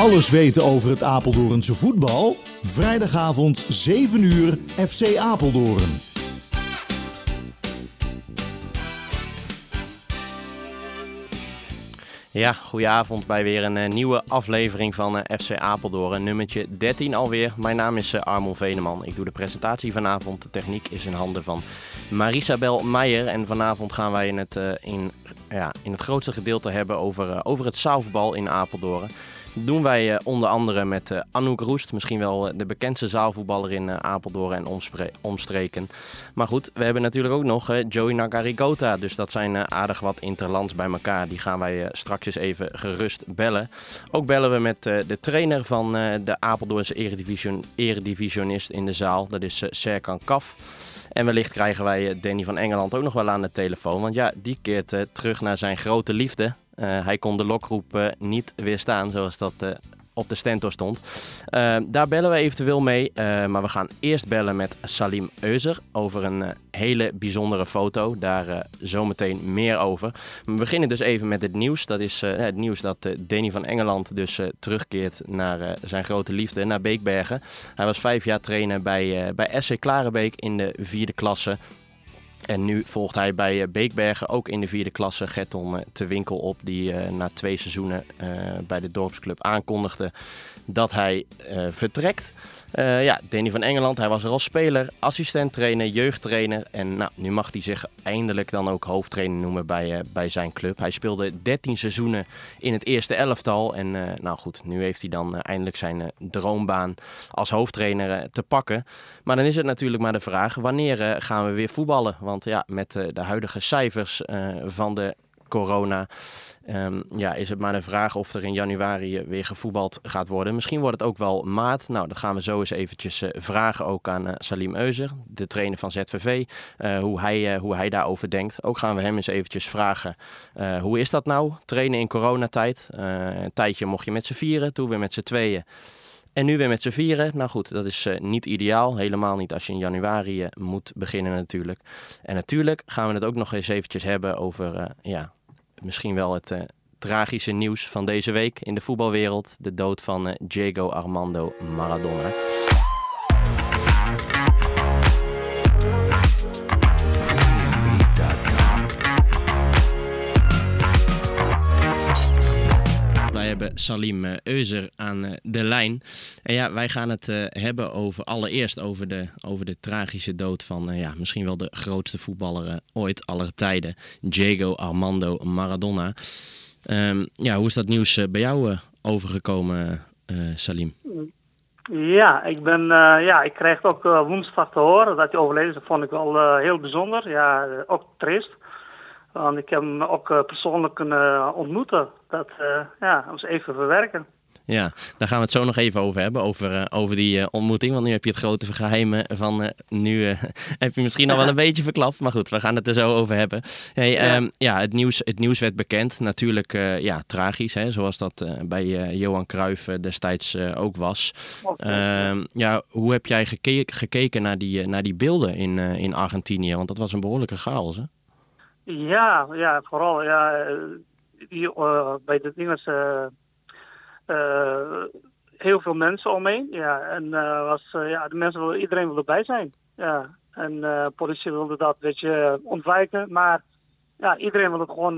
Alles weten over het Apeldoornse voetbal? Vrijdagavond 7 uur FC Apeldoorn. Ja, goedenavond bij weer een uh, nieuwe aflevering van uh, FC Apeldoorn. Nummertje 13 alweer. Mijn naam is uh, Armon Veneman. Ik doe de presentatie vanavond. De techniek is in handen van Marisabel Meijer. En vanavond gaan wij in het, in, ja, in het grootste gedeelte hebben over, over het zaalvoetbal in Apeldoorn doen wij uh, onder andere met uh, Anouk Roest, misschien wel uh, de bekendste zaalvoetballer in Apeldoorn en omstreken. Maar goed, we hebben natuurlijk ook nog Joey Nagarigota, dus dat zijn aardig wat interlands bij elkaar. Die gaan wij straks eens even gerust bellen. Ook bellen we met de trainer van de Apeldoornse eredivision, eredivisionist in de zaal, dat is Serkan Kaf. En wellicht krijgen wij Danny van Engeland ook nog wel aan de telefoon. Want ja, die keert terug naar zijn grote liefde. Uh, hij kon de lokroep uh, niet weerstaan, zoals dat uh, op de stentor stond. daar bellen we eventueel mee, maar we gaan eerst bellen met Salim Euser over een hele bijzondere foto. Daar zometeen meer over. We beginnen dus even met het nieuws. Dat is het nieuws dat Danny van Engeland dus terugkeert naar zijn grote liefde, naar Beekbergen. Hij was vijf jaar trainer bij, bij SC Klarenbeek in de vierde klasse. En nu volgt hij bij eh, Beekbergen ook in de vierde klasse Gerton eh, te winkel op. Die uh, na twee seizoenen bij de dorpsclub aankondigde dat hij vertrekt. Uh, ja, Danny van Engeland, hij was er als speler, assistent-trainer, jeugdtrainer. En nou, nu mag hij zich eindelijk dan ook hoofdtrainer noemen bij, uh, bij zijn club. Hij speelde 13 seizoenen in het eerste elftal. En uh, nou goed, nu heeft hij dan eindelijk zijn droombaan als hoofdtrainer te pakken. Maar dan is het natuurlijk maar de vraag, wanneer gaan we weer voetballen? Want ja, met de huidige cijfers van de corona Um, ja, is het maar de vraag of er in januari weer gevoetbald gaat worden. Misschien wordt het ook wel maart. Nou, dat gaan we zo eens eventjes uh, vragen ook aan uh, Salim Euser, de trainer van ZVV, uh, hoe, hij, hoe hij daarover denkt. Ook gaan we hem eens eventjes vragen, hoe is dat nou, trainen in coronatijd? een tijdje mocht je met z'n vieren, toen weer met z'n tweeën. En nu weer met z'n vieren. Nou goed, dat is niet ideaal. Helemaal niet als je in januari moet beginnen natuurlijk. En natuurlijk gaan we het ook nog eens eventjes hebben over ja, misschien wel het uh, tragische nieuws van deze week in de voetbalwereld. De dood van uh, Diego Armando Maradona. Salim uh, Euser aan de lijn. En ja, wij gaan het hebben over allereerst over de, over de tragische dood van ja, misschien wel de grootste voetballer ooit aller tijden, Diego Armando Maradona. Um, ja, hoe is dat nieuws bij jou overgekomen, Salim? Ja, ik ben, uh, ja, ik kreeg ook woensdag te horen dat hij overleden is. Dat vond ik wel heel bijzonder. Ja, ook triest. Want ik heb hem ook persoonlijk kunnen ontmoeten. Dat, ja, was even verwerken. Ja, daar gaan we het zo nog even over hebben, over, uh, over die uh, ontmoeting. Want nu heb je het grote geheim van, uh, nu heb je misschien al wel een beetje verklapt. Maar goed, we gaan het er zo over hebben. Hey, ja. Um, ja, het, nieuws, het nieuws werd bekend. Natuurlijk ja, tragisch, hè, zoals dat bij Johan Cruijff destijds ook was. Um, ja, hoe heb jij gekeken, gekeken naar, die, naar die beelden in, in Argentinië? Want dat was een behoorlijke chaos, hè? Ja, ja vooral ja, die, bij de dingen uh, heel veel mensen omheen. Ja, en was, ja, de mensen wilden, iedereen wilde bij zijn. Ja, en politie wilde dat een beetje ontwijken. Maar ja, iedereen wilde gewoon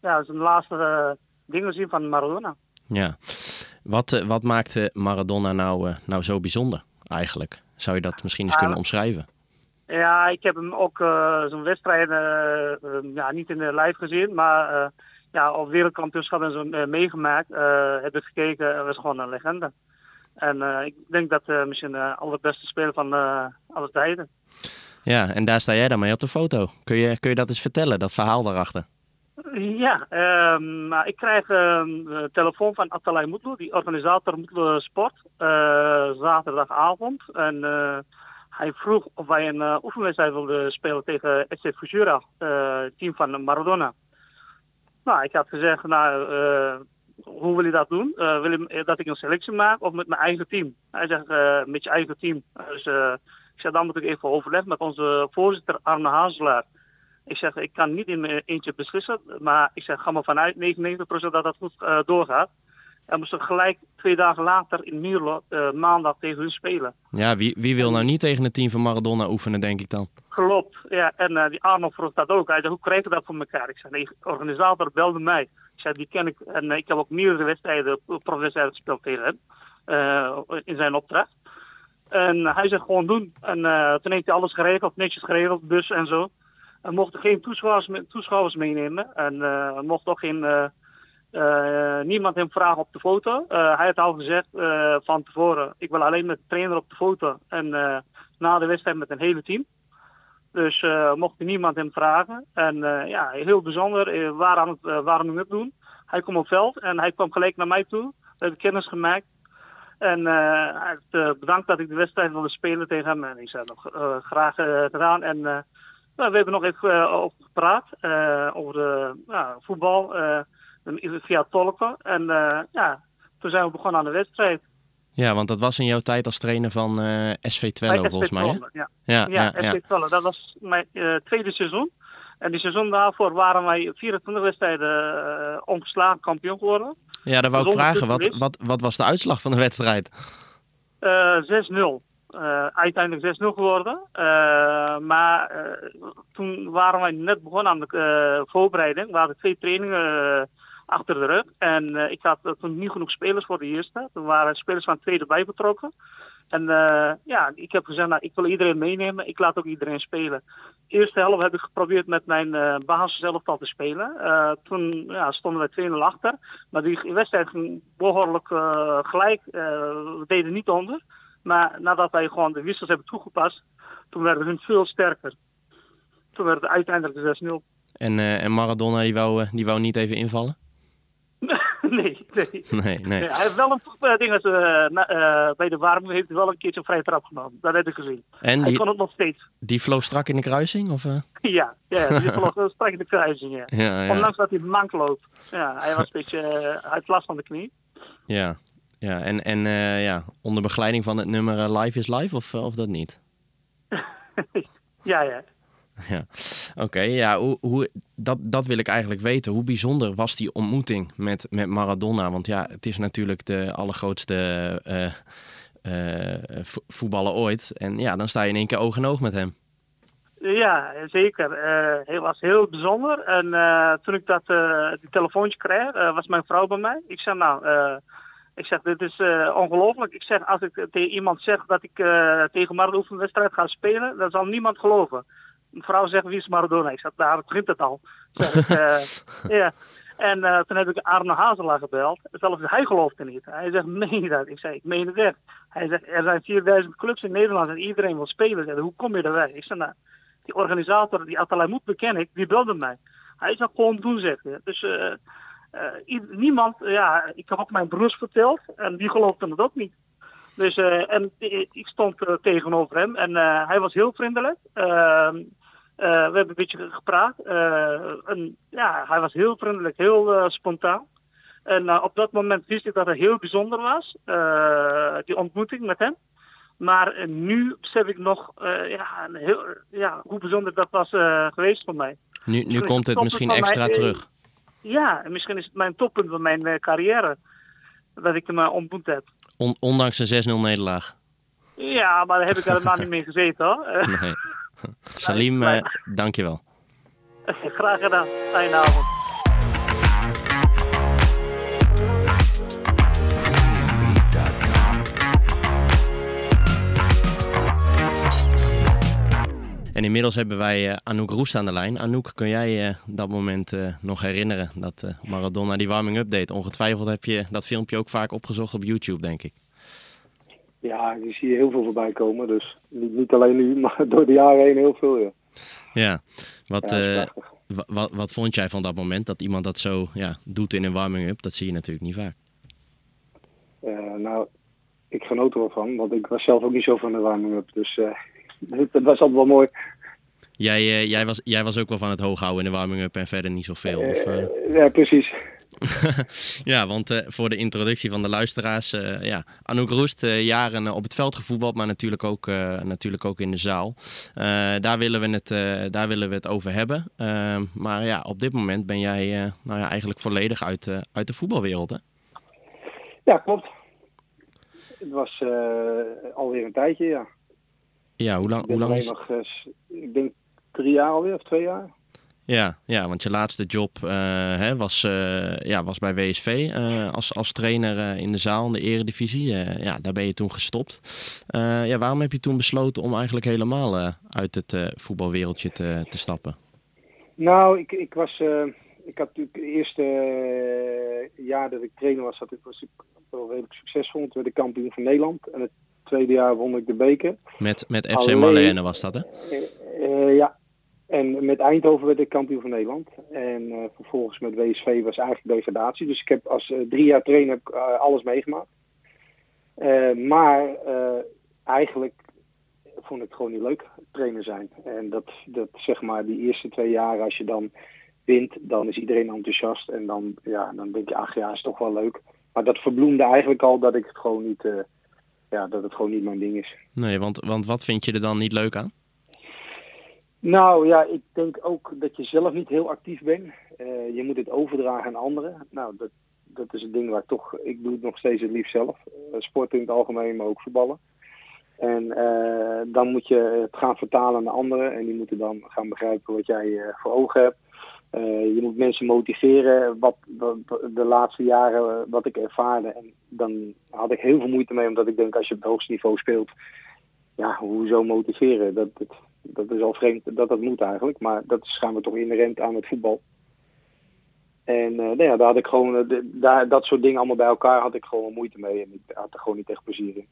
ja, zijn laatste dingen zien van Maradona. Ja, wat, wat maakte Maradona nou, nou zo bijzonder eigenlijk? Zou je dat misschien eens kunnen omschrijven? Ja, ik heb hem ook zo'n wedstrijd ja, niet in de live gezien, maar ja, op wereldkampioenschap en zo meegemaakt, heb ik gekeken en was gewoon een legende. En ik denk dat misschien de allerbeste speler van alle tijden. Ja, en daar sta jij dan mee op de foto. Kun je, kun je dat eens vertellen, dat verhaal daarachter? Ja, um, ik krijg een um, telefoon van Atalay Moetlo, die organisator Moetlo Sport, zaterdagavond. En hij vroeg of wij een oefenwedstrijd wilden spelen tegen SC Fujura, team van Maradona. Nou, ik had gezegd, nou, uh, hoe wil je dat doen? Wil je dat ik een selectie maak of met mijn eigen team? Hij zegt, met je eigen team. Dus ik zeg, dan moet ik even overleggen met onze voorzitter Arne Hazelaar. Ik zeg, ik kan niet in mijn eentje beslissen, maar ik zeg, ga maar vanuit 99% dat dat goed doorgaat. En moesten gelijk twee dagen later in Mierlo maandag tegen hun spelen. Ja, wie, wie wil nou niet tegen het team van Maradona oefenen, denk ik dan? Klopt, ja. En die Arnold vroeg dat ook. Hij zei, hoe krijg je dat voor elkaar? Ik zei, de organisator belde mij. Ik zei, die ken ik. En ik heb ook meerdere wedstrijden, profwedstrijden gespeeld tegen hem. in zijn opdracht. En hij zei gewoon doen. En toen heeft hij alles geregeld, netjes geregeld, bus en zo. En mochten geen toeschouwers, toeschouwers meenemen. En mocht ook geen, uh, niemand hem vragen op de foto. hij had al gezegd van tevoren, ik wil alleen met de trainer op de foto. En na de wedstrijd met een hele team. Dus mocht niemand hem vragen. En ja, heel bijzonder, waar aan het warming up doen. Hij kwam op veld en hij kwam gelijk naar mij toe. We hebben kennis gemaakt. En hij bedankt dat ik de wedstrijd wilde spelen tegen hem. En ik zei nog graag gedaan. En nou, we hebben nog even over gepraat, over de voetbal, via tolken. En ja, toen zijn we begonnen aan de wedstrijd. Ja, want dat was in jouw tijd als trainer van SV Twello volgens mij, hè? Ja, ja, ja, ja SV Twello. Dat was mijn tweede seizoen. En die seizoen daarvoor waren wij 24 wedstrijden ongeslagen kampioen geworden. Ja, daar wou ik vragen. Wat, wat, wat was de uitslag van de wedstrijd? 6-0. Uh, uiteindelijk 6-0 geworden. Uh, maar uh, toen waren wij net begonnen aan de voorbereiding. We hadden twee trainingen achter de rug. En ik had toen niet genoeg spelers voor de eerste. Toen waren spelers van tweede bij betrokken. En ja, ik heb gezegd, nou, ik wil iedereen meenemen. Ik laat ook iedereen spelen. De eerste helft heb ik geprobeerd met mijn uh, basiselftal te spelen. toen ja, stonden wij 2-0 achter. Maar die wedstrijd ging behoorlijk gelijk. we deden niet onder. Maar nadat wij gewoon de wissels hebben toegepast, toen werden hun veel sterker. Toen werd uiteindelijk de 6-0. En, en Maradona die wou, die wou niet even invallen? nee, nee. nee, nee. hij heeft wel een uh, ding, uh, uh, bij de warming heeft hij wel een keertje een vrije trap genomen. Dat heb ik gezien. En hij die, kon het nog steeds. Die vloog strak in de kruising? Of, ja, ja, die vloog strak in de kruising. Ja. Ja, ja. Ondanks dat hij mank loopt. Ja, hij was een beetje, hij last van de knie. Ja, ja, en, en ja, onder begeleiding van het nummer Live is Live of, of dat niet? ja, ja. Ja, oké. ja, hoe, hoe, dat, dat wil ik eigenlijk weten. Hoe bijzonder was die ontmoeting met, met Maradona? Want ja, het is natuurlijk de allergrootste voetballer ooit. En ja, dan sta je in één keer oog in oog met hem. Ja, zeker. Uh, was heel bijzonder. En uh, toen ik dat uh, die telefoontje kreeg, was mijn vrouw bij mij. Ik zei nou, ik zeg, dit is uh, ongelooflijk. Ik zeg, als ik tegen iemand zeg dat ik uh, tegen Maradona een wedstrijd ga spelen, dan zal niemand geloven. Een vrouw zegt, wie is Maradona? Ik zeg, daar begint het al. Zeg uh, ja. En toen heb ik Arno Hazelaar gebeld. Zelfs hij geloofde niet. Hij zegt, meen je dat? Ik zei, ik meen het echt. Hij zegt, er zijn 4000 clubs in Nederland en iedereen wil spelen. Zeg, hoe kom je erbij? Ik zeg, nou, die organisator, die Atalay moet beken ik, die belde mij. Hij zou gewoon doen, zeggen. Dus... Uh, niemand, ja, ik heb ook mijn broers verteld en die geloofden het ook niet. Dus, en ik stond tegenover hem en hij was heel vriendelijk. Ehm, we hebben een beetje gepraat. en, ja, hij was heel vriendelijk, heel spontaan. En op dat moment wist ik dat het heel bijzonder was, die ontmoeting met hem. Maar nu besef ik nog ja, heel, ja, hoe bijzonder dat was geweest voor mij. Nu, nu komt het misschien extra terug. Ja, en misschien is het mijn toppunt van mijn carrière. Dat ik hem ontmoet heb. On ondanks een 6-0 nederlaag. Ja, maar daar heb ik helemaal niet meer gezeten hoor. nee. Salim, uh, dankjewel. Graag gedaan. Fijne avond. En inmiddels hebben wij uh, Anouk Roest aan de lijn. Anouk, kun jij uh, dat moment nog herinneren dat Maradona die warming-up deed? Ongetwijfeld heb je dat filmpje ook vaak opgezocht op YouTube, denk ik. Ja, die zie je heel veel voorbij komen. Dus niet, niet alleen nu, maar door de jaren heen heel veel, ja. Ja, wat, ja, wat, wat vond jij van dat moment dat iemand dat zo ja, doet in een warming-up? Dat zie je natuurlijk niet vaak. nou, ik genoot er wel van, want ik was zelf ook niet zo van de warming-up. Dus dat was altijd wel mooi. Jij, uh, jij, was, jij was ook wel van het hooghouden in de warming-up en verder niet zoveel? Of, uh... Ja, precies. ja, want uh, voor de introductie van de luisteraars, uh, ja, Anouk Roest, uh, jaren op het veld gevoetbald, maar natuurlijk ook, natuurlijk ook in de zaal. daar, willen we het, daar willen we het over hebben. maar ja, op dit moment ben jij nou ja, eigenlijk volledig uit, uit de voetbalwereld, hè? Ja, klopt. Het was alweer een tijdje, ja. Ja, hoe lang, hoe lang is... Ik denk drie jaar alweer, of twee jaar. Ja, ja want je laatste job uh, hè, was, uh, ja, was bij WSV uh, als, als trainer in de zaal in de eredivisie. ja, daar ben je toen gestopt. ja, waarom heb je toen besloten om eigenlijk helemaal uit het voetbalwereldje te, te stappen? Nou, ik, ik was... ik had natuurlijk het eerste jaar dat ik trainer was, had ik, was ik wel redelijk succesvol. Toen werd ik kampioen van Nederland. En het tweede jaar won ik de beker. Met, met FC Alleen, Marlene was dat, hè? ja, en met Eindhoven werd ik kampioen van Nederland. En uh, vervolgens met WSV was eigenlijk degradatie. Dus ik heb als uh, drie jaar trainer uh, alles meegemaakt. maar eigenlijk vond ik het gewoon niet leuk trainer zijn. En dat, dat zeg maar die eerste twee jaar als je dan wint, dan is iedereen enthousiast. En dan, ja, dan denk je, ach ja, is toch wel leuk. Maar dat verbloemde eigenlijk al dat ik het gewoon niet, ja, dat het gewoon niet mijn ding is. Nee, want, want wat vind je er dan niet leuk aan? Nou ja, ik denk ook dat je zelf niet heel actief bent. Uh, je moet het overdragen aan anderen. Nou, dat, dat is het ding waar toch, ik doe het nog steeds het liefst zelf. Uh, sport in het algemeen, maar ook voetballen. En uh, dan moet je het gaan vertalen naar anderen en die moeten dan gaan begrijpen wat jij voor ogen hebt. je moet mensen motiveren, wat, wat, de laatste jaren wat ik ervaarde. En dan had ik heel veel moeite mee, omdat ik denk als je op het hoogste niveau speelt, ja, hoezo motiveren? Dat, dat, dat is al vreemd dat dat moet eigenlijk, maar dat is we toch inherent aan het voetbal. En uh, nou ja, daar had ik gewoon, de, daar, dat soort dingen allemaal bij elkaar had ik gewoon moeite mee en ik had er gewoon niet echt plezier in.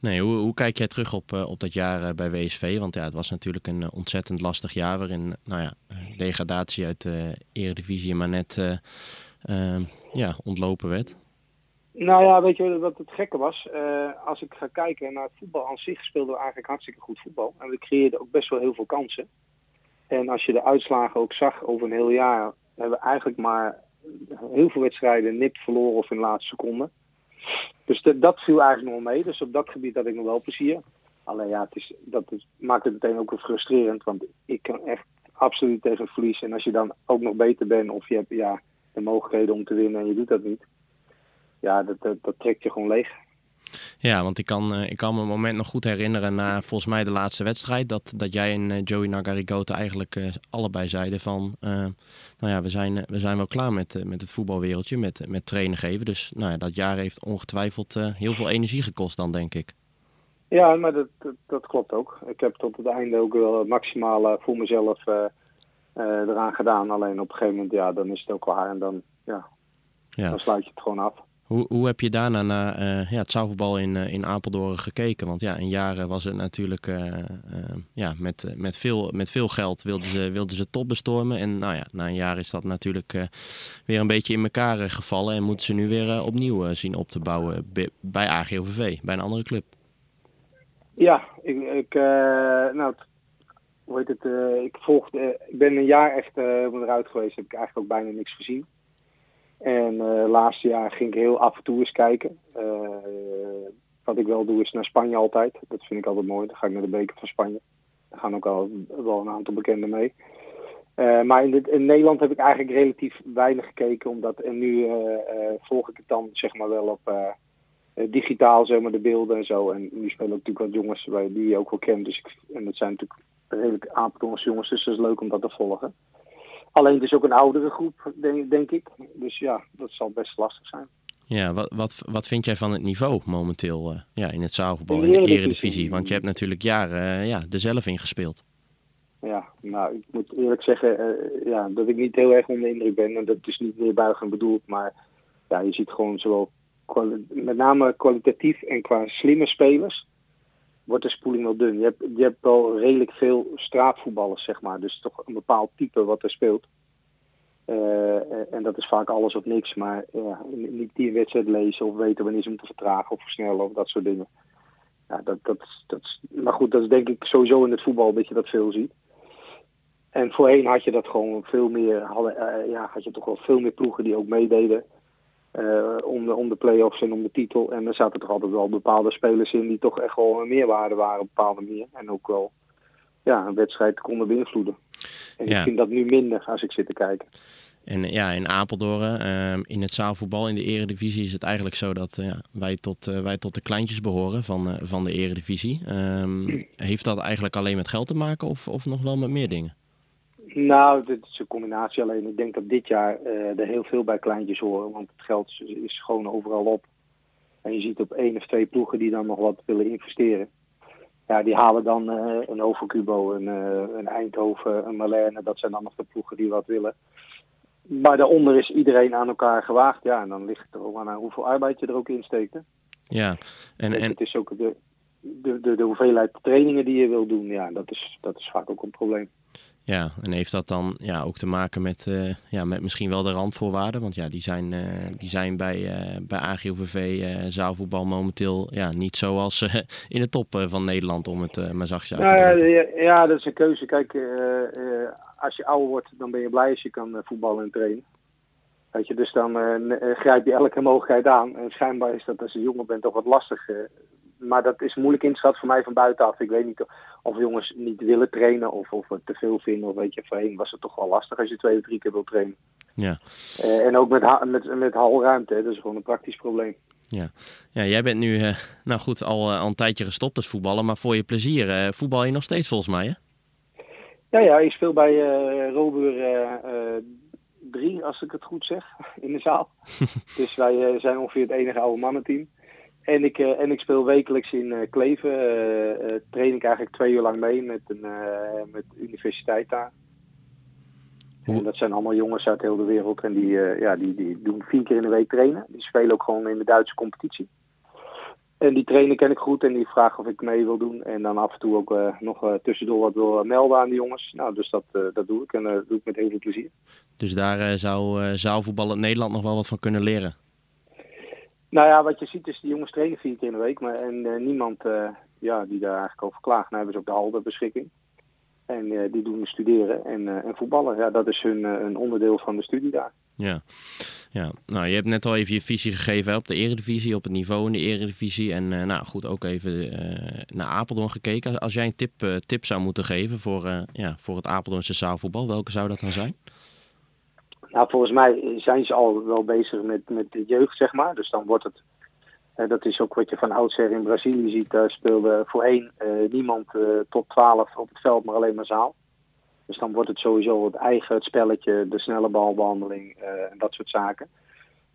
Nee, hoe, hoe kijk jij terug op, uh, op dat jaar bij WSV? Want ja, het was natuurlijk een ontzettend lastig jaar waarin, nou ja, degradatie uit de eredivisie maar net ja, ontlopen werd. Nou ja, weet je wat het gekke was? Uh, als ik ga kijken naar het voetbal aan zich, speelden we eigenlijk hartstikke goed voetbal. En we creëerden ook best wel heel veel kansen. En als je de uitslagen ook zag over een heel jaar, hebben we eigenlijk maar heel veel wedstrijden nipt verloren of in de laatste seconde. Dus dat viel eigenlijk nog mee. Dus op dat gebied had ik nog wel plezier. Alleen ja, het is, dat maakt het meteen ook wel frustrerend. Want ik kan echt absoluut tegen verliezen. En als je dan ook nog beter bent of je hebt ja, de mogelijkheden om te winnen en je doet dat niet ja, dat, dat, dat trekt je gewoon leeg. Ja, want ik kan, uh, ik kan me een moment nog goed herinneren na volgens mij de laatste wedstrijd. Dat, dat jij en uh, Joey Nagarigota eigenlijk uh, allebei zeiden van... nou ja, we zijn, we zijn wel klaar met, met het voetbalwereldje, met, met trainen geven. Dus nou ja, dat jaar heeft ongetwijfeld heel veel energie gekost dan, denk ik. Ja, maar dat, dat, dat, klopt ook. Ik heb tot het einde ook wel het maximale voor mezelf eraan gedaan. Alleen op een gegeven moment, ja, dan is het ook klaar en dan, ja, ja. dan sluit je het gewoon af. Hoe, hoe heb je daarna naar uh, ja, het zaalvoetbal in, uh, in Apeldoorn gekeken? Want ja, in jaren was het natuurlijk uh, ja, met, met, veel, met veel geld wilden ze, wilden ze top bestormen. En nou ja, na een jaar is dat natuurlijk weer een beetje in elkaar gevallen. En moeten ze nu weer opnieuw zien op te bouwen bij AGOVV, bij een andere club. Ja, ik, ik nou, hoe heet het, ik, volgde, ik ben een jaar echt eruit geweest. Heb ik eigenlijk ook bijna niks gezien. En uh, laatste jaar ging ik heel af en toe eens kijken. Uh, wat ik wel doe is naar Spanje altijd. Dat vind ik altijd mooi. Dan ga ik naar de beker van Spanje. Daar gaan ook al wel een aantal bekenden mee. Uh, maar in, in, Nederland heb ik eigenlijk relatief weinig gekeken. Omdat, en nu volg ik het dan zeg maar wel op digitaal, zeg maar, de beelden en zo. En nu spelen ook natuurlijk wat jongens die je ook wel kent. Dus ik, en dat zijn natuurlijk redelijk Apeldoorns jongens. Dus dat is leuk om dat te volgen. Alleen het is ook een oudere groep, denk, denk ik. Dus ja, dat zal best lastig zijn. Ja, wat, wat, wat vind jij van het niveau momenteel uh, ja, in het zaalvoetbal, in de eredivisie? Want je hebt natuurlijk jaren uh, ja, er zelf in gespeeld. Ja, nou, ik moet eerlijk zeggen uh, ja, dat ik niet heel erg onder de indruk ben. En dat is niet meer buigend bedoeld, maar ja, je ziet gewoon zowel met name kwalitatief en qua slimme spelers wordt de spoeling wel dun. Je hebt, je hebt wel redelijk veel straatvoetballers, zeg maar. Dus toch een bepaald type wat er speelt. Uh, en dat is vaak alles of niks. Maar ja, niet die wedstrijd lezen of weten wanneer ze moeten vertragen of versnellen of dat soort dingen. Ja, dat, dat, dat, maar goed, dat is denk ik sowieso in het voetbal dat je dat veel ziet. En voorheen had je dat gewoon veel meer, hadden, uh, ja, had je toch wel veel meer ploegen die ook meededen. Uh, om, de, om de play-offs en om de titel. En er zaten toch altijd wel bepaalde spelers in die toch echt wel een meerwaarde waren op een bepaalde manier. En ook wel ja, een wedstrijd konden beïnvloeden. En ik vind dat nu minder als ik zit te kijken. En ja, in Apeldoorn, ehm, in het zaalvoetbal, in de eredivisie is het eigenlijk zo dat ja, wij, tot, wij tot de kleintjes behoren van, van de eredivisie. Um, heeft dat eigenlijk alleen met geld te maken of, of nog wel met meer dingen? Nou, dit is een combinatie alleen. Ik denk dat dit jaar er heel veel bij kleintjes horen, want het geld is gewoon overal op. En je ziet op één of twee ploegen die dan nog wat willen investeren ja, die halen dan uh, een Overcubo, een, uh, een Eindhoven, een Malerne. Dat zijn dan nog de ploegen die wat willen. Maar daaronder is iedereen aan elkaar gewaagd. Ja, en dan ligt het er ook aan hoeveel arbeid je er ook in steekt. Hè? Ja, en, en... Het is ook de, de, de, de hoeveelheid trainingen die je wil doen. Ja, dat is, dat is vaak ook een probleem. Ja, en heeft dat dan ja, ook te maken met, uh, ja, met misschien wel de randvoorwaarden? Want ja, die zijn, uh, die zijn bij, uh, bij AGOVV zaalvoetbal momenteel ja, niet zoals in de top van Nederland, om het maar zachtjes uit te nou, ja, ja, dat is een keuze. Kijk, als je ouder wordt, dan ben je blij als je kan voetballen en trainen. Weet je, dus dan grijp je elke mogelijkheid aan. En schijnbaar is dat als je jonger bent toch wat lastig maar dat is moeilijk in te schatten voor mij van buitenaf. Ik weet niet of jongens niet willen trainen of of het te veel vinden. Of weet je, voorheen was het toch wel lastig als je twee of drie keer wil trainen. Ja. Uh, en ook met, met, met halruimte, dat is gewoon een praktisch probleem. Ja, ja jij bent nu, uh, nou goed, al, uh, al een tijdje gestopt als voetballen, maar voor je plezier voetbal je nog steeds volgens mij, hè? Ja, ja, ik speel bij Robur 3, als ik het goed zeg, in de zaal. dus wij zijn ongeveer het enige oude mannenteam. En ik, uh, en ik speel wekelijks in uh, Kleven. Train ik eigenlijk twee uur lang mee met een met universiteit daar. En dat zijn allemaal jongens uit heel de wereld. En die, ja, die, die doen vier keer in de week trainen. Die spelen ook gewoon in de Duitse competitie. En die trainen ken ik goed en die vragen of ik mee wil doen. En dan af en toe ook nog tussendoor wat wil melden aan die jongens. Nou, dus dat, dat doe ik en dat doe ik met heel veel plezier. Dus daar zou zaalvoetbal in Nederland nog wel wat van kunnen leren? Nou ja, wat je ziet is die jongens trainen vier keer in de week. Maar, en niemand ja, die daar eigenlijk over klaagt. Nou hebben ze ook de halve beschikking. En die doen studeren en, en voetballen. Ja, dat is hun een onderdeel van de studie daar. Ja. Ja, nou je hebt net al even je visie gegeven op de eredivisie, op het niveau in de eredivisie. En nou goed, ook even naar Apeldoorn gekeken. Als jij een tip, tip zou moeten geven voor, ja, voor het Apeldoornse zaalvoetbal, welke zou dat dan zijn? Nou, volgens mij zijn ze al wel bezig met, met de jeugd, zeg maar. Dus dan wordt het, dat is ook wat je van oudsher in Brazilië ziet, daar speelde voorheen niemand tot 12 op het veld, maar alleen maar zaal. Dus dan wordt het sowieso het eigen, het spelletje, de snelle balbehandeling en dat soort zaken.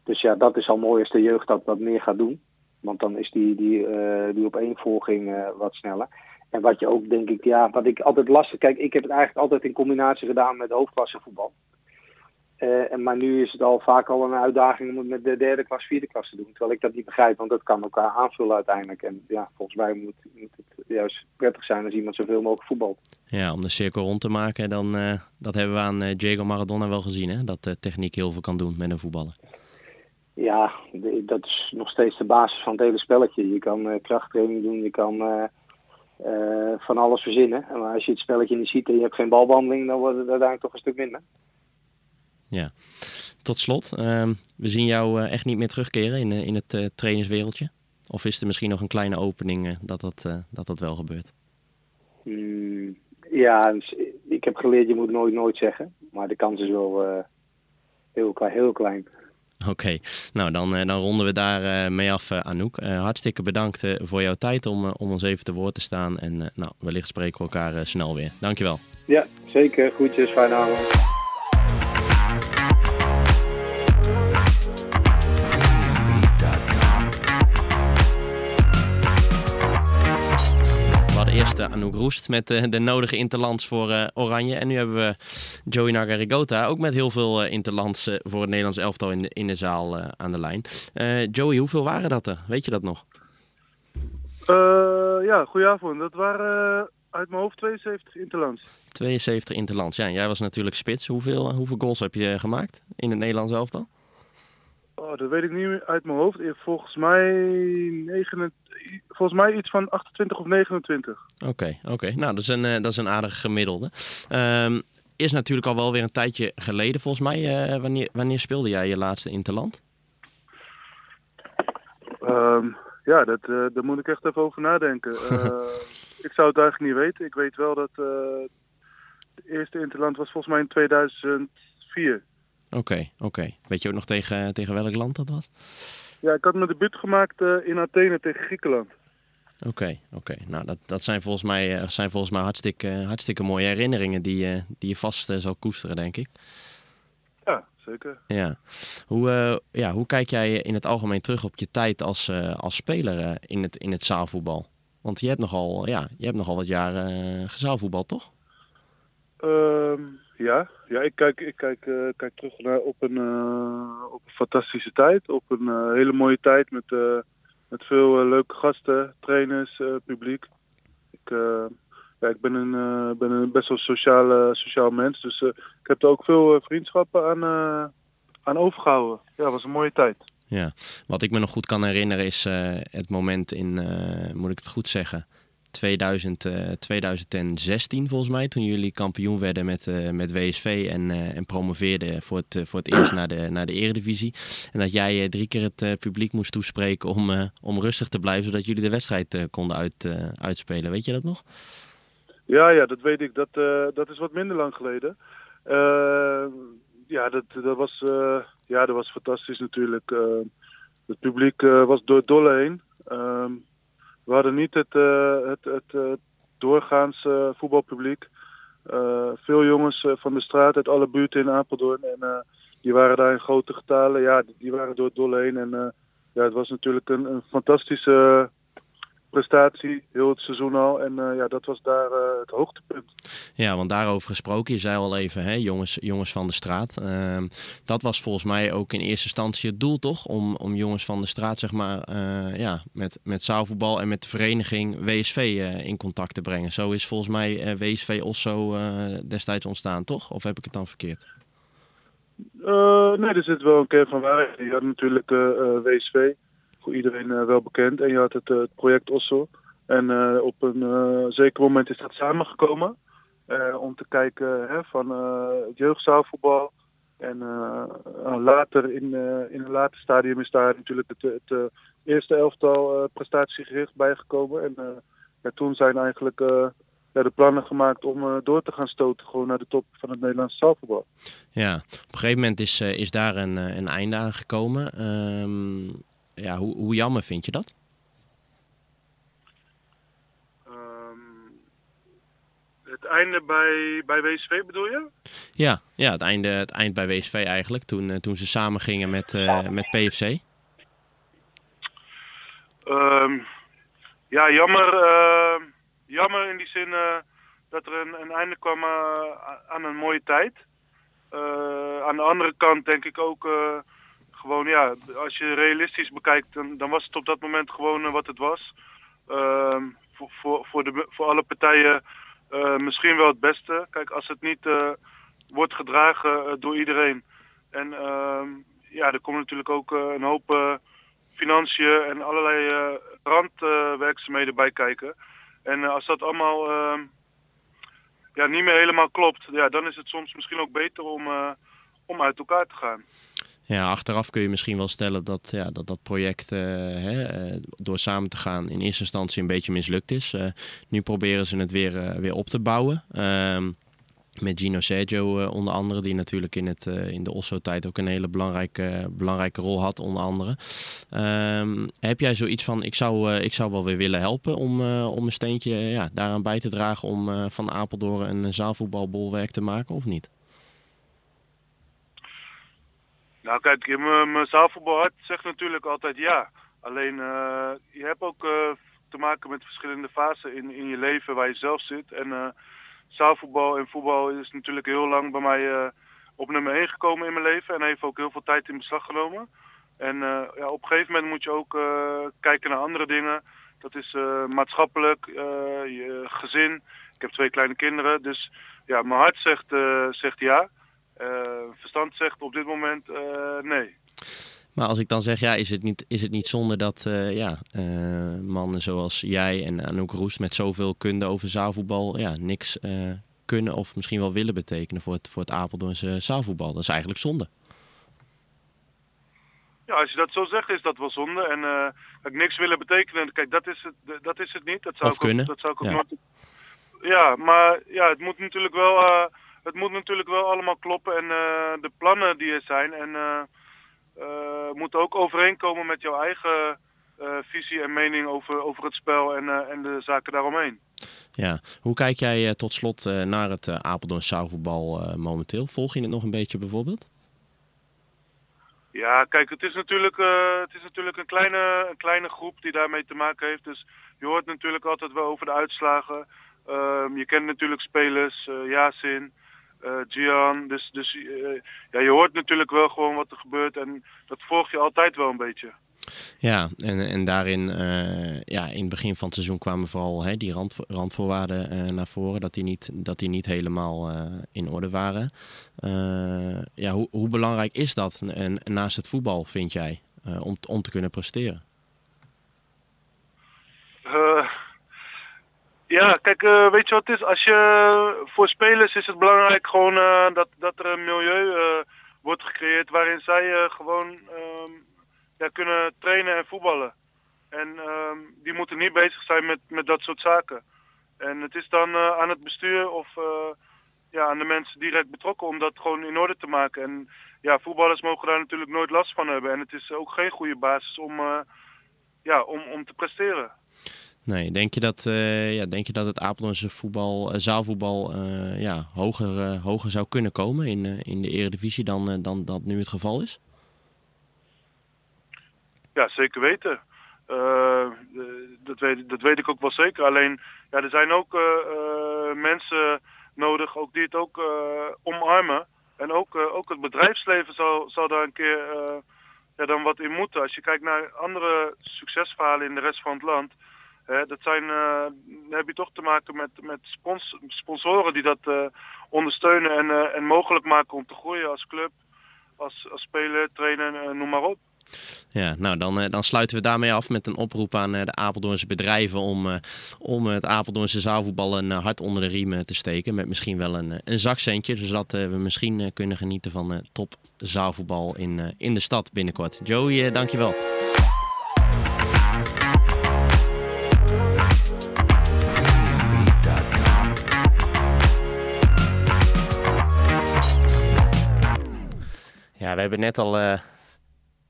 Dus ja, dat is al mooi als de jeugd dat wat meer gaat doen. Want dan is die, die, die opeenvolging wat sneller. En wat je ook denk ik, ja, wat ik altijd lastig, kijk, ik heb het eigenlijk altijd in combinatie gedaan met hoofdklasse voetbal. Uh, en, maar nu is het al vaak al een uitdaging om het met de derde klas, vierde klas te doen. Terwijl ik dat niet begrijp, want dat kan elkaar aanvullen uiteindelijk. En ja, volgens mij moet, moet het juist prettig zijn als iemand zoveel mogelijk voetbalt. Ja, om de cirkel rond te maken, dan, uh, dat hebben we aan uh, Diego Maradona wel gezien, hè? dat de techniek heel veel kan doen met een voetballer. Ja, de, dat is nog steeds de basis van het hele spelletje. Je kan krachttraining doen, je kan van alles verzinnen. Maar als je het spelletje niet ziet en je hebt geen balbehandeling, dan wordt het uiteindelijk toch een stuk minder. Ja. Tot slot, uh, we zien jou uh, echt niet meer terugkeren in, uh, in het uh, trainerswereldje. Of is er misschien nog een kleine opening dat, dat, dat dat wel gebeurt? Mm, ja, ik heb geleerd je moet nooit nooit zeggen. Maar de kans is wel heel, heel klein. Oké, okay. nou dan, dan ronden we daar mee af, Anouk. hartstikke bedankt voor jouw tijd om, om ons even te woord te staan. En nou, wellicht spreken we elkaar snel weer. Dankjewel. Ja, zeker. Groetjes, fijne avond. Uh, Anouk Roest met uh, de nodige interlands voor uh, Oranje. En nu hebben we Joey Nagarigota ook met heel veel interlands voor het Nederlands elftal in de, in de zaal aan de lijn. Joey, hoeveel waren dat er? Weet je dat nog? ja, goedenavond. Dat waren uit mijn hoofd 72 interlands. 72 interlands, ja. Jij was natuurlijk spits. Hoeveel, hoeveel goals heb je gemaakt in het Nederlands elftal? Oh, dat weet ik niet uit mijn hoofd. Volgens mij, 9, volgens mij iets van 28 of 29. Oké, oké. Nou, dat is een, uh, dat is een aardige gemiddelde. Um, is natuurlijk al wel weer een tijdje geleden volgens mij. Uh, wanneer, wanneer speelde jij je laatste interland? Um, ja, dat, uh, daar moet ik echt even over nadenken. ik zou het eigenlijk niet weten. Ik weet wel dat de eerste interland was volgens mij in 2004. Oké, oké. Weet je ook nog tegen, tegen welk land dat was? Ja, ik had mijn debuut gemaakt eh, in Athene tegen Griekenland. Oké, oké. Nou, dat, dat zijn volgens mij, eh, zijn volgens mij hartstikke, hartstikke mooie herinneringen die, eh, die je vast zal koesteren, denk ik. Ja, zeker. Ja. Hoe, ja, hoe kijk jij in het algemeen terug op je tijd als, als speler in, het, in het zaalvoetbal? Want je hebt nogal, ja, je hebt nogal wat jaren gezaalvoetbal, toch? Ehm, ja, ja ik, kijk, ik kijk, eh, kijk terug naar, op, een, eh, op een fantastische tijd. Op een eh, hele mooie tijd met, met veel leuke gasten, trainers, publiek. Ik, ja, ik ben een, ben een best wel sociaal, sociaal mens. Dus ik heb er ook veel vriendschappen aan, aan overgehouden. Ja, het was een mooie tijd. Ja. Wat ik me nog goed kan herinneren is het moment in, moet ik het goed zeggen, 2000, eh, 2016 volgens mij. Toen jullie kampioen werden met, eh, met WSV en, eh, en promoveerden voor het, eh, voor het eerst naar de, naar de eredivisie. En dat jij eh, drie keer het eh, publiek moest toespreken om, eh, om rustig te blijven, zodat jullie de wedstrijd eh, konden uit, eh, uitspelen. Weet je dat nog? Ja, ja, dat weet ik. Dat, eh, dat is wat minder lang geleden. Eh, ja, dat, dat, was, eh, ja, dat was fantastisch natuurlijk. Eh, het publiek eh, was door dolle heen. Ehm, we hadden niet het, eh, het, het, eh, doorgaans eh, voetbalpubliek. Veel jongens van de straat uit alle buurten in Apeldoorn. En die waren daar in grote getalen. Ja, die, waren door het dolle heen. En ja, het was natuurlijk een, een fantastische prestatie, heel het seizoen al. En eh, ja, dat was daar eh, het hoogtepunt. Ja, want daarover gesproken, je zei al even, hè, jongens, jongens van de straat. Ehm, dat was volgens mij ook in eerste instantie het doel, toch? Om, om jongens van de straat, zeg maar, eh, ja, met, met zaalvoetbal en met de vereniging WSV in contact te brengen. Zo is volgens mij WSV Osso destijds ontstaan, toch? Of heb ik het dan verkeerd? Nee, er zit wel een kern van waarheid. Je had natuurlijk WSV, voor iedereen eh, wel bekend. En je had het, eh, project Osso. En eh, op een zeker moment is dat samengekomen. om te kijken hè, van het jeugdzaalvoetbal. En later in, in een later stadium is daar natuurlijk het, het eerste elftal prestatiegericht bijgekomen. En ja, toen zijn eigenlijk de plannen gemaakt om door te gaan stoten gewoon naar de top van het Nederlandse zaalvoetbal. Ja, op een gegeven moment is, eh, is daar een, een einde aan gekomen. Ehm, ja, hoe, hoe jammer vind je dat? Ehm, het einde bij, bij WSV bedoel je? Ja, ja het, einde, het eind bij WSV eigenlijk, toen, eh, toen ze samen gingen met, eh, met PFC. Ehm, ja, jammer, eh, jammer in die zin dat er een, een einde kwam aan een mooie tijd. Aan de andere kant denk ik ook als je realistisch bekijkt, dan, was het op dat moment gewoon eh, wat het was. Ehm, voor, voor, voor, de, voor alle partijen eh, misschien wel het beste. Kijk, als het niet eh, wordt gedragen door iedereen. En ehm, ja, er komen natuurlijk ook een hoop financiën en allerlei randwerkzaamheden bij kijken. En als dat allemaal ehm, ja, niet meer helemaal klopt, ja, dan is het soms misschien ook beter om, om uit elkaar te gaan. Ja, achteraf kun je misschien wel stellen dat ja, dat, dat project eh, hè, eh, door samen te gaan in eerste instantie een beetje mislukt is. Eh, nu proberen ze het weer, weer op te bouwen. Ehm, met Gino Sergio onder andere, die natuurlijk in, het, in de Osso-tijd ook een hele belangrijke, belangrijke rol had, onder andere. Ehm, heb jij zoiets van, ik zou, ik zou wel weer willen helpen om, om een steentje ja, daaraan bij te dragen om van Apeldoorn een zaalvoetbalbolwerk te maken of niet? Nou kijk, mijn zaalvoetbalhart zegt natuurlijk altijd ja. Alleen eh, je hebt ook eh, te maken met verschillende fasen in, in je leven waar je zelf zit. En eh, zaalvoetbal en voetbal is natuurlijk heel lang bij mij op nummer 1 gekomen in mijn leven. En heeft ook heel veel tijd in beslag genomen. En ja, op een gegeven moment moet je ook kijken naar andere dingen. Dat is maatschappelijk, je gezin. Ik heb twee kleine kinderen. Dus ja, mijn hart zegt, zegt ja. Eh, verstand zegt op dit moment eh, nee. Maar als ik dan zeg, ja, is het niet, is het niet zonde dat eh, ja, mannen zoals jij en Anouk Roest met zoveel kunde over zaalvoetbal ja, niks kunnen of misschien wel willen betekenen voor het, voor het Apeldoornse zaalvoetbal? Dat is eigenlijk zonde. Ja, als je dat zo zegt is dat wel zonde. En niks willen betekenen, kijk, dat is het, dat is het niet. Dat zou Of ik ook- kunnen, dat zou ik ook ja. nooit... Ja, maar ja, het moet natuurlijk wel... eh, het moet natuurlijk wel allemaal kloppen en de plannen die er zijn en moeten ook overeenkomen met jouw eigen visie en mening over, over het spel en, en de zaken daaromheen. Ja, hoe kijk jij tot slot naar het Apeldoorn zaalvoetbal momenteel? Volg je het nog een beetje bijvoorbeeld? Ja, kijk, het is natuurlijk, uh, het is natuurlijk een, kleine, een kleine groep die daarmee te maken heeft. Dus je hoort natuurlijk altijd wel over de uitslagen. Uh, je kent natuurlijk spelers, uh, Yasin, uh, Gian. Dus, dus ja, je hoort natuurlijk wel gewoon wat er gebeurt en dat volg je altijd wel een beetje. Ja, en, en daarin, uh, ja, in het begin van het seizoen kwamen vooral hè, die rand, randvoorwaarden uh, naar voren, dat die niet, dat die niet helemaal uh, in orde waren. ja, hoe, hoe belangrijk is dat en, naast het voetbal, vind jij, om, om te kunnen presteren? Ja, kijk, weet je wat het is? Als je, voor spelers is het belangrijk gewoon dat, dat er een milieu wordt gecreëerd waarin zij gewoon ehm, kunnen trainen en voetballen. En um, die moeten niet bezig zijn met, met dat soort zaken. En het is dan aan het bestuur of ja, aan de mensen direct betrokken om dat gewoon in orde te maken. En ja, voetballers mogen daar natuurlijk nooit last van hebben. En het is ook geen goede basis om, ja, om, om te presteren. Nee, denk je dat, ja, denk je dat het Apeldoornse voetbal, zaalvoetbal ja, hoger, hoger zou kunnen komen in, in de eredivisie dan, dan dat nu het geval is? Ja, zeker weten. Dat, weet, dat weet ik ook wel zeker. Alleen, ja, er zijn ook mensen nodig ook die het ook omarmen. En ook, ook het bedrijfsleven zal, zal daar een keer ja, dan wat in moeten. Als je kijkt naar andere succesverhalen in de rest van het land. Dat zijn, dan heb je toch te maken met, met spons sponsoren die dat ondersteunen en, en mogelijk maken om te groeien als club, als, als speler, trainer, noem maar op. Ja, nou dan, eh, dan sluiten we daarmee af met een oproep aan eh, de Apeldoornse bedrijven om, eh, om het Apeldoornse zaalvoetbal een hart onder de riem te steken. Met misschien wel een, een zakcentje, zodat we misschien kunnen genieten van top zaalvoetbal in, in de stad binnenkort. Joey, dankjewel. We hebben net al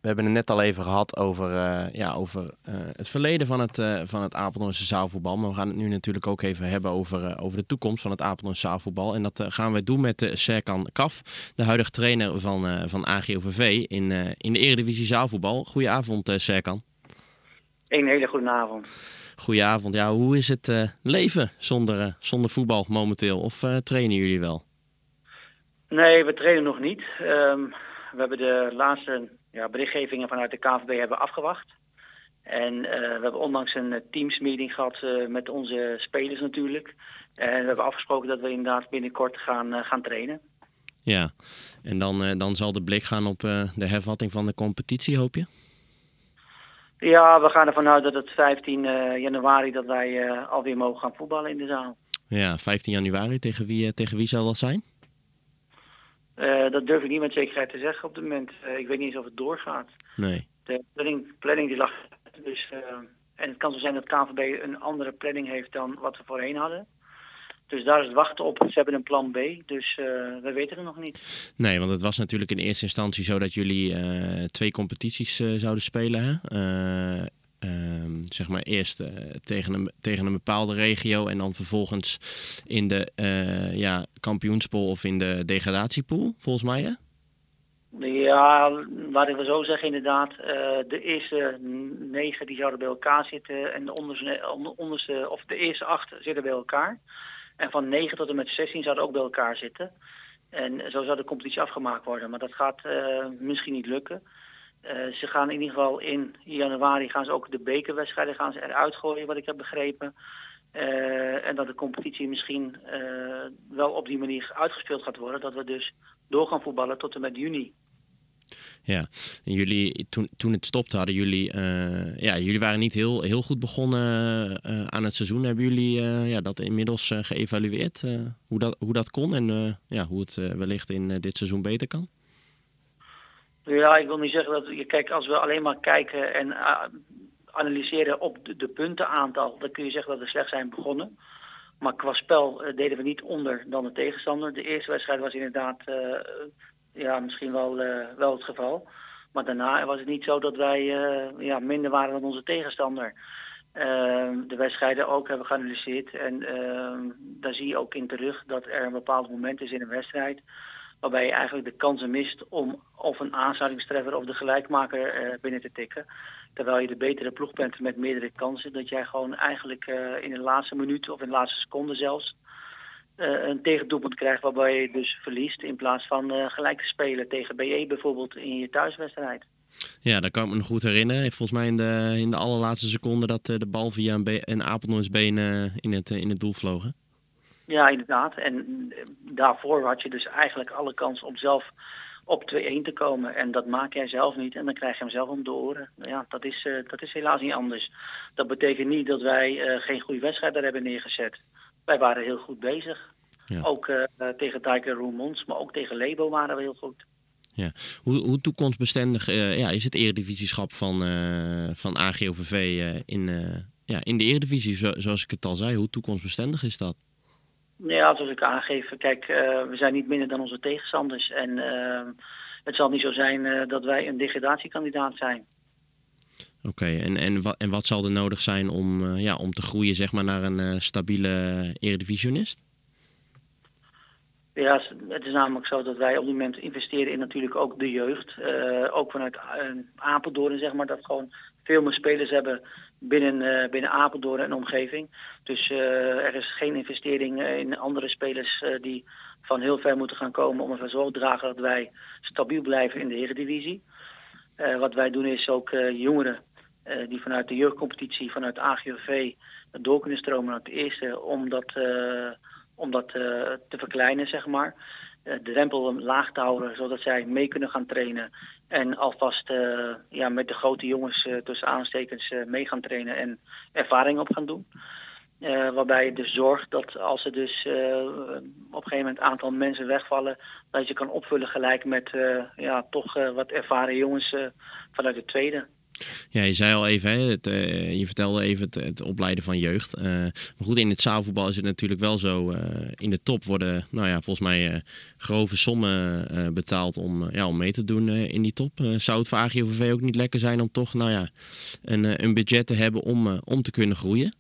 we hebben het net al even gehad over, uh, ja, over uh, het verleden van het, van het Apeldoornse zaalvoetbal. Maar we gaan het nu natuurlijk ook even hebben over, over de toekomst van het Apeldoornse zaalvoetbal. En dat gaan we doen met Serkan Kaf, de huidige trainer van, van AGOVV in, in de Eredivisie zaalvoetbal. Goedenavond Serkan. Een hele goede avond. Goedenavond. Ja, hoe is het leven zonder, zonder voetbal momenteel? Of trainen jullie wel? Nee, we trainen nog niet. Um, we hebben de laatste ja, berichtgevingen vanuit de KVB hebben afgewacht. En uh, we hebben onlangs een uh, teamsmeeting gehad uh, met onze spelers natuurlijk. En we hebben afgesproken dat we inderdaad binnenkort gaan, gaan trainen. Ja, en dan, dan zal de blik gaan op de hervatting van de competitie, hoop je? Ja, we gaan ervan uit dat het 15 januari dat wij alweer mogen gaan voetballen in de zaal. Ja, 15 januari. Tegen wie, tegen wie zal dat zijn? Uh, dat durf ik niet met zekerheid te zeggen op dit moment. Uh, ik weet niet eens of het doorgaat. Nee. De planning, planning die lag. Dus, uh, en het kan zo zijn dat KVB een andere planning heeft dan wat we voorheen hadden. Dus daar is het wachten op. Ze hebben een plan B, dus we weten het nog niet. Nee, want het was natuurlijk in eerste instantie zo dat jullie twee competities zouden spelen. Hè? Ehm, zeg maar eerst uh, tegen, een, tegen een bepaalde regio en dan vervolgens in de uh, ja, kampioenspool of in de degradatiepool, volgens mij hè? Ja, laat ik wel zo zeggen inderdaad. Uh, de eerste negen die zouden bij elkaar zitten en de onderste, onderste, of de eerste acht zitten bij elkaar. En van 9 tot en met 16 zouden ook bij elkaar zitten. En zo zou de competitie afgemaakt worden. Maar dat gaat misschien niet lukken. Uh, ze gaan in ieder geval in januari gaan ze ook de bekerwedstrijden gaan ze eruit gooien, wat ik heb begrepen. Uh, en dat de competitie misschien uh, wel op die manier uitgespeeld gaat worden. Dat we dus door gaan voetballen tot en met juni. Ja, en jullie, toen, toen het stopte hadden jullie, ja, jullie waren niet heel, heel goed begonnen aan het seizoen. Hebben jullie ja, dat inmiddels geëvalueerd, hoe, dat, hoe dat kon en ja, hoe het wellicht in dit seizoen beter kan? Ja, ik wil niet zeggen dat je kijk, als we alleen maar kijken en uh, analyseren op de, puntenaantal, dan kun je zeggen dat we slecht zijn begonnen. Maar qua spel deden we niet onder dan de tegenstander. De eerste wedstrijd was inderdaad ja, misschien wel, wel het geval. Maar daarna was het niet zo dat wij ja, minder waren dan onze tegenstander. Ehm, de wedstrijden ook hebben geanalyseerd. En ehm, daar zie je ook in terug dat er een bepaald moment is in een wedstrijd waarbij je eigenlijk de kansen mist om of een aansluitingstreffer of de gelijkmaker uh, binnen te tikken. Terwijl je de betere ploeg bent met meerdere kansen, dat jij gewoon eigenlijk uh, in de laatste minuut of in de laatste seconde zelfs uh, een tegendoelpunt krijgt waarbij je dus verliest in plaats van gelijk te spelen tegen BE bijvoorbeeld in je thuiswedstrijd. Ja, dat kan ik me nog goed herinneren. Volgens mij in de, in de allerlaatste seconde dat de bal via een, een Apeldoorns been in, het, in het doel vlogen. Ja, inderdaad. En daarvoor had je dus eigenlijk alle kans om zelf op 2-1 te komen. En dat maak jij zelf niet. En dan krijg je hem zelf om de oren. Ja, dat is, uh, dat is helaas niet anders. Dat betekent niet dat wij uh, geen goede wedstrijd daar hebben neergezet. Wij waren heel goed bezig. Ja. Ook uh, tegen Tiger Roermonds, maar ook tegen Lebo waren we heel goed. Ja. Hoe, hoe toekomstbestendig ja, is het eredivisieschap van, van AGOVV in, ja, in de eredivisie, zo, zoals ik het al zei? Hoe toekomstbestendig is dat? Ja, zoals ik aangeef, kijk, uh, we zijn niet minder dan onze tegenstanders. En uh, het zal niet zo zijn uh, dat wij een degradatiekandidaat zijn. Oké, okay, en, en, wat, en wat zal er nodig zijn om, ja, om te groeien zeg maar, naar een stabiele eredivisionist? Ja, het is namelijk zo dat wij op dit moment investeren in natuurlijk ook de jeugd. ook vanuit Apeldoorn, zeg maar, dat gewoon veel meer spelers hebben binnen, binnen Apeldoorn en omgeving. Dus uh, er is geen investering eh, in andere spelers uh, die van heel ver moeten gaan komen om ervoor zorg te dragen dat wij stabiel blijven in de Eredivisie. wat wij doen is ook jongeren die vanuit de jeugdcompetitie, vanuit AGOV door kunnen stromen naar het eerste om dat, om dat te verkleinen, zeg maar. de drempel laag te houden, zodat zij mee kunnen gaan trainen en alvast ja, met de grote jongens tussen aanstekens mee gaan trainen en ervaring op gaan doen. Waarbij je dus zorgt dat als er dus op een gegeven moment een aantal mensen wegvallen, dat je kan opvullen gelijk met ja, toch wat ervaren jongens vanuit de tweede. Ja, je zei al even, hè, het, je vertelde even het, opleiden van jeugd. Maar goed, in het zaalvoetbal is het natuurlijk wel zo. In de top worden, nou ja, volgens mij grove sommen betaald om, ja, om mee te doen in die top. zou het voor AGOVV ook niet lekker zijn om toch, nou ja, een, een budget te hebben om, om te kunnen groeien?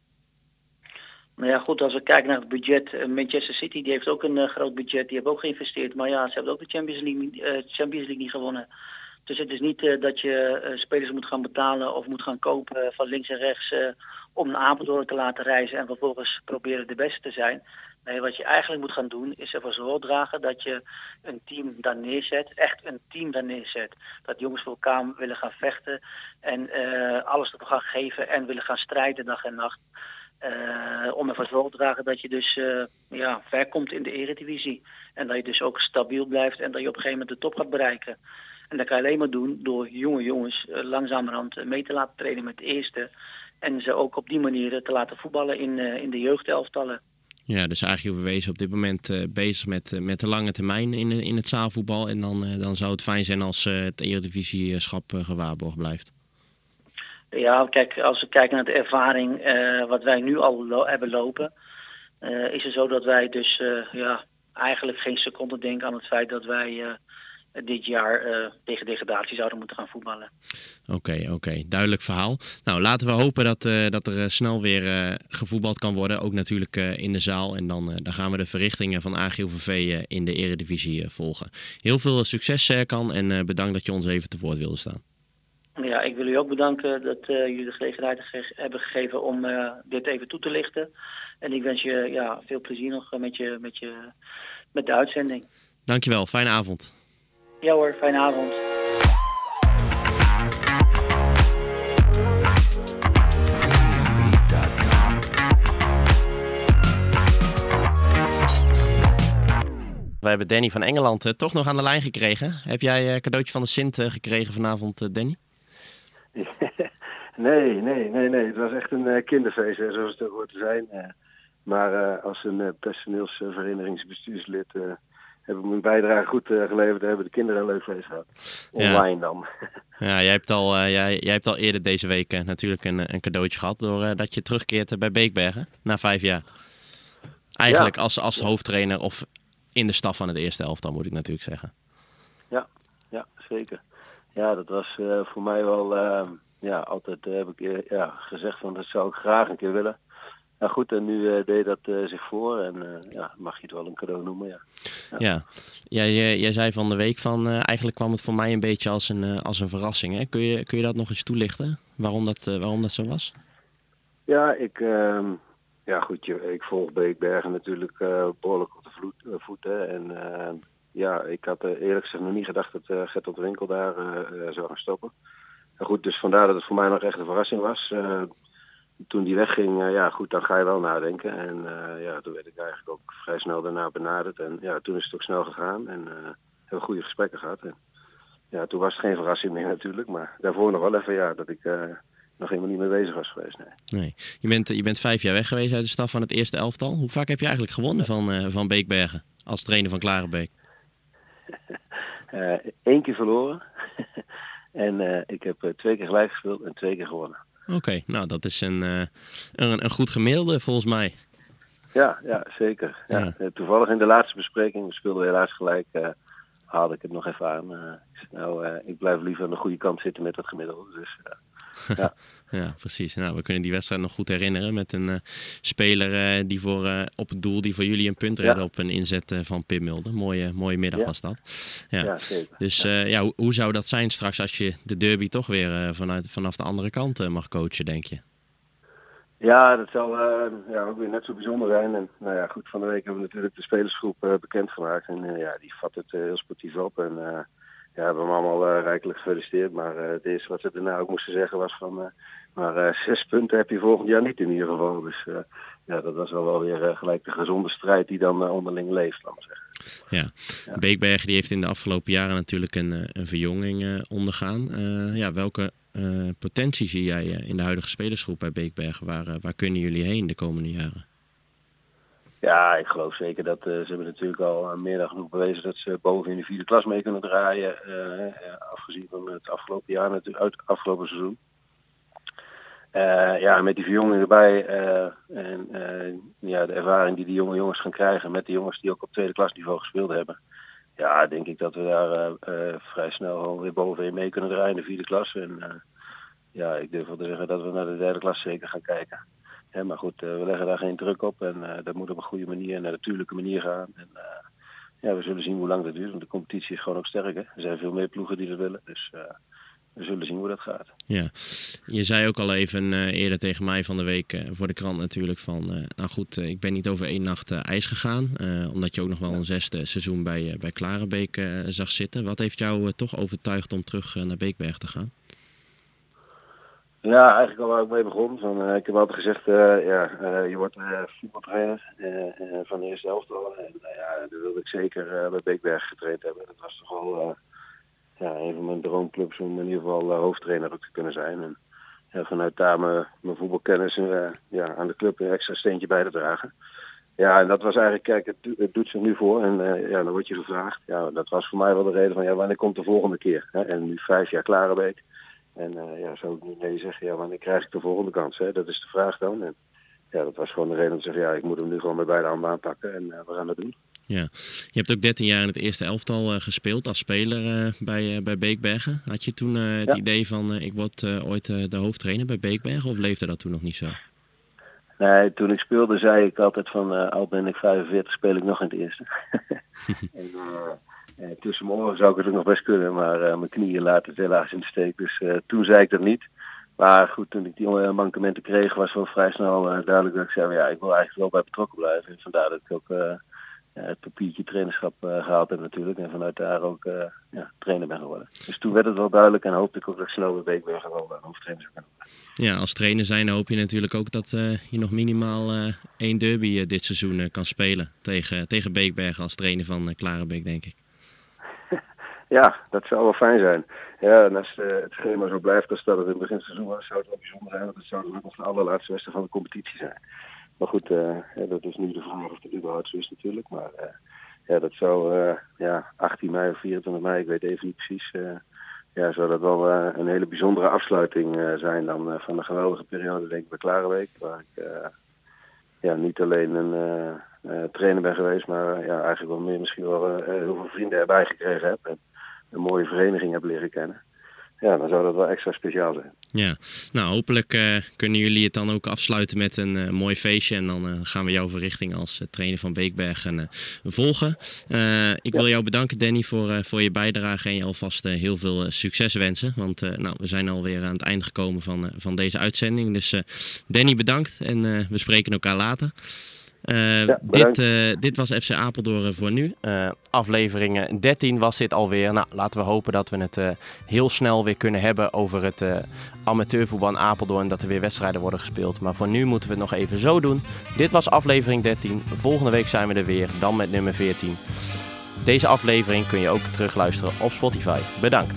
Nou ja, goed, als we kijken naar het budget, Manchester City die heeft ook een groot budget, die heeft ook geïnvesteerd. Maar ja, ze hebben ook de Champions League, Champions League niet gewonnen. Dus het is niet dat je spelers moet gaan betalen of moet gaan kopen van links en rechts om naar Apeldoorn te laten reizen en vervolgens proberen de beste te zijn. Nee, wat je eigenlijk moet gaan doen is ervoor zorg dragen dat je een team daar neerzet, echt een team daar neerzet. Dat jongens voor elkaar willen gaan vechten en alles ervoor gaan geven en willen gaan strijden dag en nacht. Om ervoor te dragen dat je dus ja, ver komt in de eredivisie. En dat je dus ook stabiel blijft en dat je op een gegeven moment de top gaat bereiken. En dat kan je alleen maar doen door jonge jongens uh, langzamerhand mee te laten trainen met de eerste. En ze ook op die manier te laten voetballen in, in de jeugdelftallen. Ja, dus eigenlijk we wezen op dit moment bezig met, met de lange termijn in, in het zaalvoetbal. En dan, dan zou het fijn zijn als het eredivisieschap gewaarborgd blijft. Ja, kijk, als we kijken naar de ervaring wat wij nu al hebben lopen, is het zo dat wij dus ja, eigenlijk geen seconde denken aan het feit dat wij dit jaar uh, tegen degradatie zouden moeten gaan voetballen. Oké, oké. Duidelijk verhaal. Nou, laten we hopen dat, dat er snel weer gevoetbald kan worden. Ook natuurlijk in de zaal. En dan, dan gaan we de verrichtingen van AGOVV in de eredivisie volgen. Heel veel succes, kan en bedankt dat je ons even te woord wilde staan. Ja, ik wil u ook bedanken dat jullie de gelegenheid ge hebben gegeven om dit even toe te lichten. En ik wens je ja, veel plezier nog met, je, met, je, met de uitzending. Dankjewel, fijne avond. Ja hoor, fijne avond. We hebben Danny van Engeland uh, toch nog aan de lijn gekregen. Heb jij een cadeautje van de Sint gekregen vanavond, Danny? nee, nee, nee, nee. Het was echt een kinderfeest, hè, zoals het hoort te zijn. maar als een personeelsverenigingsbestuurslid heb ik mijn bijdrage goed geleverd. Hebben de kinderen een leuk feest gehad. Online ja. dan. Ja, jij hebt al, uh, jij, jij hebt al eerder deze week uh, natuurlijk een, een cadeautje gehad. Doordat je terugkeert bij Beekbergen na vijf jaar. Eigenlijk als, als hoofdtrainer of in de staf van het eerste elftal moet ik natuurlijk zeggen. Ja, ja zeker. Ja, dat was voor mij wel, ja, altijd heb ik ja, gezegd van dat zou ik graag een keer willen. Nou goed, en nu uh, deed dat uh, zich voor en uh, ja, mag je het wel een cadeau noemen, ja. Ja, ja. jij, jij zei van de week van eigenlijk kwam het voor mij een beetje als een, als een verrassing. Hè? Kun, je, kun je dat nog eens toelichten, waarom dat, waarom dat zo was? Ja, ik, ehm, ja goed, je, ik volg Beekbergen natuurlijk behoorlijk op de vloed, voeten en ja, ik had eerlijk gezegd nog niet gedacht dat Gert op Winkel daar zou gaan stoppen. En goed, dus vandaar dat het voor mij nog echt een verrassing was toen die wegging, uh, ja goed, dan ga je wel nadenken. En uh, ja, toen werd ik eigenlijk ook vrij snel daarna benaderd. En ja, toen is het ook snel gegaan en uh, hebben goede gesprekken gehad. En, ja, toen was het geen verrassing meer natuurlijk, maar daarvoor nog wel even ja, dat ik nog helemaal niet mee bezig was geweest. Nee. nee. Je, bent, je bent vijf jaar weg geweest uit de staf van het eerste elftal. Hoe vaak heb je eigenlijk gewonnen van, van Beekbergen als trainer van Klarenbeek? Eén keer verloren. en ik heb twee keer gelijk gespeeld en twee keer gewonnen. Oké, nou dat is een, een, een, goed gemiddelde volgens mij. Ja, ja zeker. Ja. ja. Toevallig in de laatste bespreking, we speelden helaas gelijk, uh, haalde ik het nog even aan. Uh, nou, ik blijf liever aan de goede kant zitten met dat gemiddelde. Dus ja. Ja, precies. Nou, we kunnen die wedstrijd nog goed herinneren met een uh, speler uh, die voor, uh, op het doel die voor jullie een punt redde ja. op een inzet van Pim Mulder. Mooie, mooie middag ja. was dat. Ja, ja zeker. Dus ja. hoe, hoe, zou dat zijn straks als je de derby toch weer vanuit, vanaf de andere kant mag coachen, denk je? Ja, dat zal ja, ook weer net zo bijzonder zijn. En nou ja, goed, van de week hebben we natuurlijk de spelersgroep bekendgemaakt. En ja, die vat het heel sportief op. En ja, we hebben hem allemaal uh, rijkelijk gefeliciteerd. Maar uh, het eerste wat ze daarna ook moesten zeggen was van... Uh, maar zes punten heb je volgend jaar niet in ieder geval. Dus ja, dat was wel, wel weer gelijk de gezonde strijd die dan onderling leeft, laat maar zeggen. Ja. ja. Beekbergen die heeft in de afgelopen jaren natuurlijk een, een verjonging ondergaan. ja, welke potentie zie jij in de huidige spelersgroep bij Beekbergen? Waar, waar kunnen jullie heen de komende jaren? Ja, ik geloof zeker dat uh, ze hebben natuurlijk al meer dan genoeg bewezen dat ze boven in de vierde klas mee kunnen draaien. Uh, afgezien van het afgelopen jaar natuurlijk, uit het afgelopen seizoen. Ja, met die verjonging erbij en ja, de ervaring die die jonge jongens gaan krijgen met de jongens die ook op tweede klasniveau gespeeld hebben. Ja, denk ik dat we daar vrij snel gewoon weer bovenin mee kunnen draaien in de vierde klas. En ja, ik durf wel te zeggen dat we naar de derde klas zeker gaan kijken maar goed, eh, we leggen daar geen druk op en eh, dat moet op een goede manier en een natuurlijke manier gaan. En, eh, ja, we zullen zien hoe lang dat duurt, want de competitie is gewoon ook sterker. Er zijn veel meer ploegen die dat willen, dus we zullen zien hoe dat gaat. Ja, je zei ook al even eerder tegen mij van de week voor de krant natuurlijk van, nou goed, ik ben niet over één nacht ijs gegaan, omdat je ook nog wel een zesde seizoen bij, bij Klarenbeek zag zitten. Wat heeft jou toch overtuigd om terug naar Beekberg te gaan? Ja, eigenlijk al waar ik mee begon. Van, uh, ik heb altijd gezegd, uh, ja, uh, je wordt voetbaltrainer van de eerste elftal. En ja, dat wilde ik zeker bij Beekberg getraind hebben. Dat was toch wel ja, een van mijn droomclubs om in ieder geval hoofdtrainer ook te kunnen zijn. En vanuit daar mijn, mijn voetbalkennis ja, aan de club een extra steentje bij te dragen. Ja, en dat was eigenlijk, kijk, het, doet zich nu voor en ja, dan word je gevraagd. Ja, dat was voor mij wel de reden van, ja, wanneer komt de volgende keer? Hè? En nu vijf jaar Klarenbeek. En uh, ja, zou ik nu nee zeggen, ja, wanneer krijg ik de volgende kans? Hè? Dat is de vraag dan. En ja, dat was gewoon de reden om te zeggen, ja, ik moet hem nu gewoon met beide handen aanpakken en uh, we gaan dat doen. Ja, je hebt ook 13 jaar in het eerste elftal uh, gespeeld als speler bij, bij Beekbergen. Had je toen het ja. idee van, ik word ooit de hoofdtrainer bij Beekbergen of leefde dat toen nog niet zo? Nee, toen ik speelde zei ik altijd van, al ben ik 45 speel ik nog in het eerste. en, tussen mijn zou ik het ook nog best kunnen, maar uh, mijn knieën laten het helaas in de steek. Dus uh, toen zei ik dat niet. Maar goed, toen ik die mankementen kreeg, was wel vrij snel duidelijk dat ik zei, ja, ik wil eigenlijk wel bij betrokken blijven. En vandaar dat ik ook het papiertje trainerschap gehaald heb natuurlijk. En vanuit daar ook ja, trainer ben geworden. Dus toen werd het wel duidelijk en hoopte ik ook dat ik snel bij wel hoofdtrainer zou kunnen worden. Ja, als trainer zijn hoop je natuurlijk ook dat je nog minimaal één derby dit seizoen kan spelen. Tegen, tegen Beekbergen als trainer van Klarenbeek, denk ik. Ja, dat zou wel fijn zijn. Ja, en als uh, het schema zo blijft als dat het in het begin seizoen was, zou het wel bijzonder zijn, want het zou dan nog de allerlaatste wedstrijd van de competitie zijn. Maar goed, ja, dat is nu de vraag of het überhaupt zo is natuurlijk. Maar uh, ja, dat zou ja, 18 mei of 24 mei, ik weet even niet precies, ja, zou dat wel een hele bijzondere afsluiting zijn dan van de geweldige periode denk ik bij Klarenweek. Waar ik ja, niet alleen een, trainer ben geweest, maar ja, eigenlijk wel meer misschien wel heel veel vrienden erbij gekregen heb. En een mooie vereniging heb leren kennen ja, dan zou dat wel extra speciaal zijn. Ja, nou hopelijk uh, kunnen jullie het dan ook afsluiten met een uh, mooi feestje. En dan uh, gaan we jouw verrichting als trainer van Beekbergen volgen. ik wil jou bedanken Danny voor, voor je bijdrage en je alvast heel veel succes wensen. Want nou, we zijn alweer aan het eind gekomen van, van deze uitzending. Dus Danny bedankt en we spreken elkaar later. Uh, dit, uh, dit was FC Apeldoorn voor nu. Uh, aflevering 13 was dit alweer. Nou, laten we hopen dat we het heel snel weer kunnen hebben over het amateurvoetbal in Apeldoorn. Dat er weer wedstrijden worden gespeeld. Maar voor nu moeten we het nog even zo doen. Dit was aflevering 13. Volgende week zijn we er weer. Dan met nummer 14. Deze aflevering kun je ook terugluisteren op Spotify. Bedankt.